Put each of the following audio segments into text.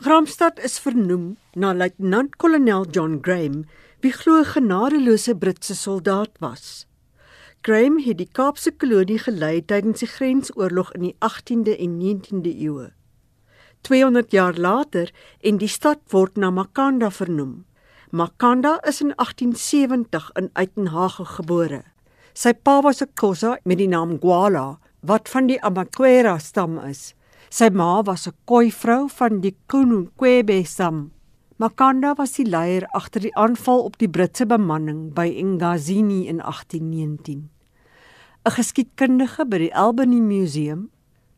Gramstad is vernoem na luitenant-kolonel John Graham, wie glo 'n genadeloose Britse soldaat was. Graham het die Kaapse kolonie gelei tydens die grensoorlog in die 18de en 19de eeue. 200 jaar later en die stad word na Makanda vernoem. Makanda is in 1870 in Uitenhage gebore. Sy pa was 'n Xhosa met die naam Gwala wat van die Amakwera stam is. Sy ma was 'n Khoi vrou van die Kunukwebe stam. Makanda was die leier agter die aanval op die Britse bemanning by Engazini in 1819. 'n Geskiedkundige by die Albany Museum,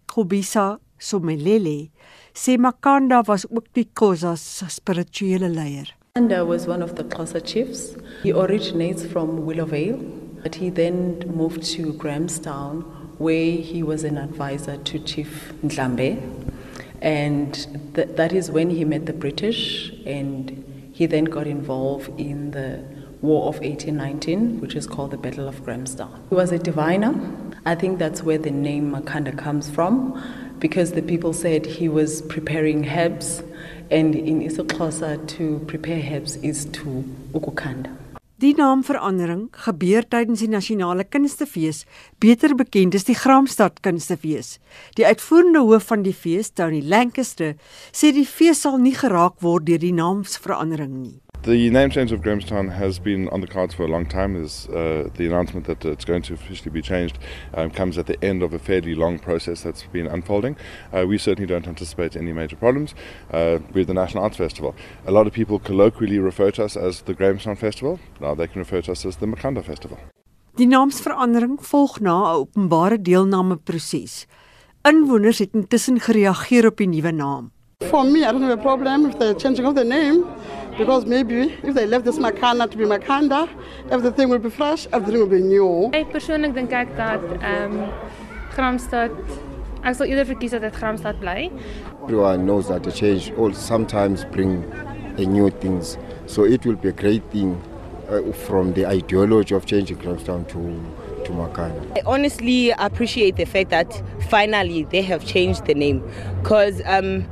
Kobisa Somelele, sê Makanda was ook die Xhosa se spirituele leier. Makanda was one of the Xhosa chiefs. He originates from Willowvale, but he then moved to Grahamstown where he was an advisor to Chief Ndlambe. And th that is when he met the British and he then got involved in the War of 1819, which is called the Battle of Grahamstown. He was a diviner. I think that's where the name Makanda comes from because the people said he was preparing herbs and in isiXhosa to prepare herbs is to ukukanda. Die naamverandering gebeur tydens die nasionale kunstefees, beter bekend as die Gramstad Kunstefees. Die uitvoerende hoof van die fees, Tony Lancaster, sê die fees sal nie geraak word deur die naamsverandering nie. The name change of Grahamstown has been on the cards for a long time. Uh, the announcement that it's going to officially be changed um, comes at the end of a fairly long process that's been unfolding. Uh, we certainly don't anticipate any major problems. Uh, we're the National Arts Festival. A lot of people colloquially refer to us as the Grahamstown Festival. Now they can refer to us as the Makanda Festival. Die naamsverandering volg na 'n openbare deelname proses. Inwoners het intussen gereageer op die nuwe naam. For me, I don't have a problem with the changing of the name because maybe if they left this Makanda to be Makanda, everything will be fresh, everything will be new. Ek persoonlik dink ek dat um, Gramstad ek sal eerder verkies dat Gramstad bly. Everyone knows that a change will sometimes bring a new things. So it will be a great thing uh, from the ideology of changing Grahamstown to to Makanda. I honestly appreciate the fact that finally they have changed the name because um,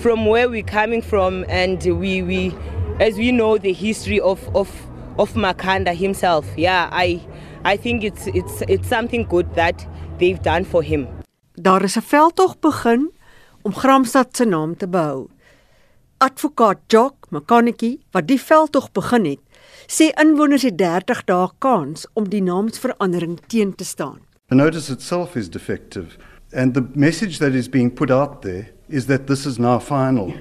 from where we're coming from and we, we as we know the history of, of, of Makanda himself, yeah, I, I think it's, it's, it's something good that they've done for him. Daar is 'n veldtog begin om Gramstad se naam te behou. Advokaat Jock Mekaniki wat die veldtog begin het, sê inwoners het 30 dae kans om die naamsverandering teen te staan. The notice itself is defective and the message that is being put out there is that this is now final.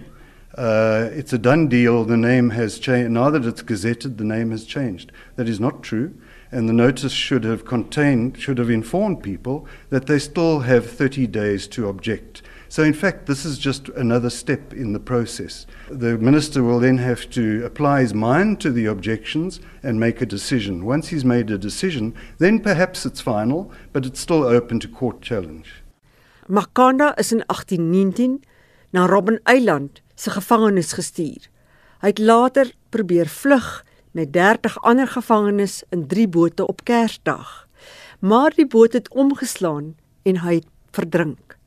Uh, it's a done deal. The name has changed. Now that it's gazetted, the name has changed. That is not true. And the notice should have contained, should have informed people that they still have 30 days to object. So, in fact, this is just another step in the process. The minister will then have to apply his mind to the objections and make a decision. Once he's made a decision, then perhaps it's final, but it's still open to court challenge. Makanda is in 1819 na Robben Eiland se gevangenis gestuur. Hy het later probeer vlug met 30 ander gevangenes in 3 bote op Kersdag. Maar die boot het omgeslaan en hy het verdrink.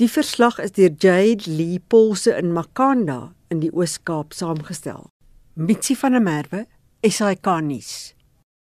Die verslag is deur Jade Lee Polse in Makanda in die Oos-Kaap saamgestel. Mitsi van der Merwe, SAK nuus.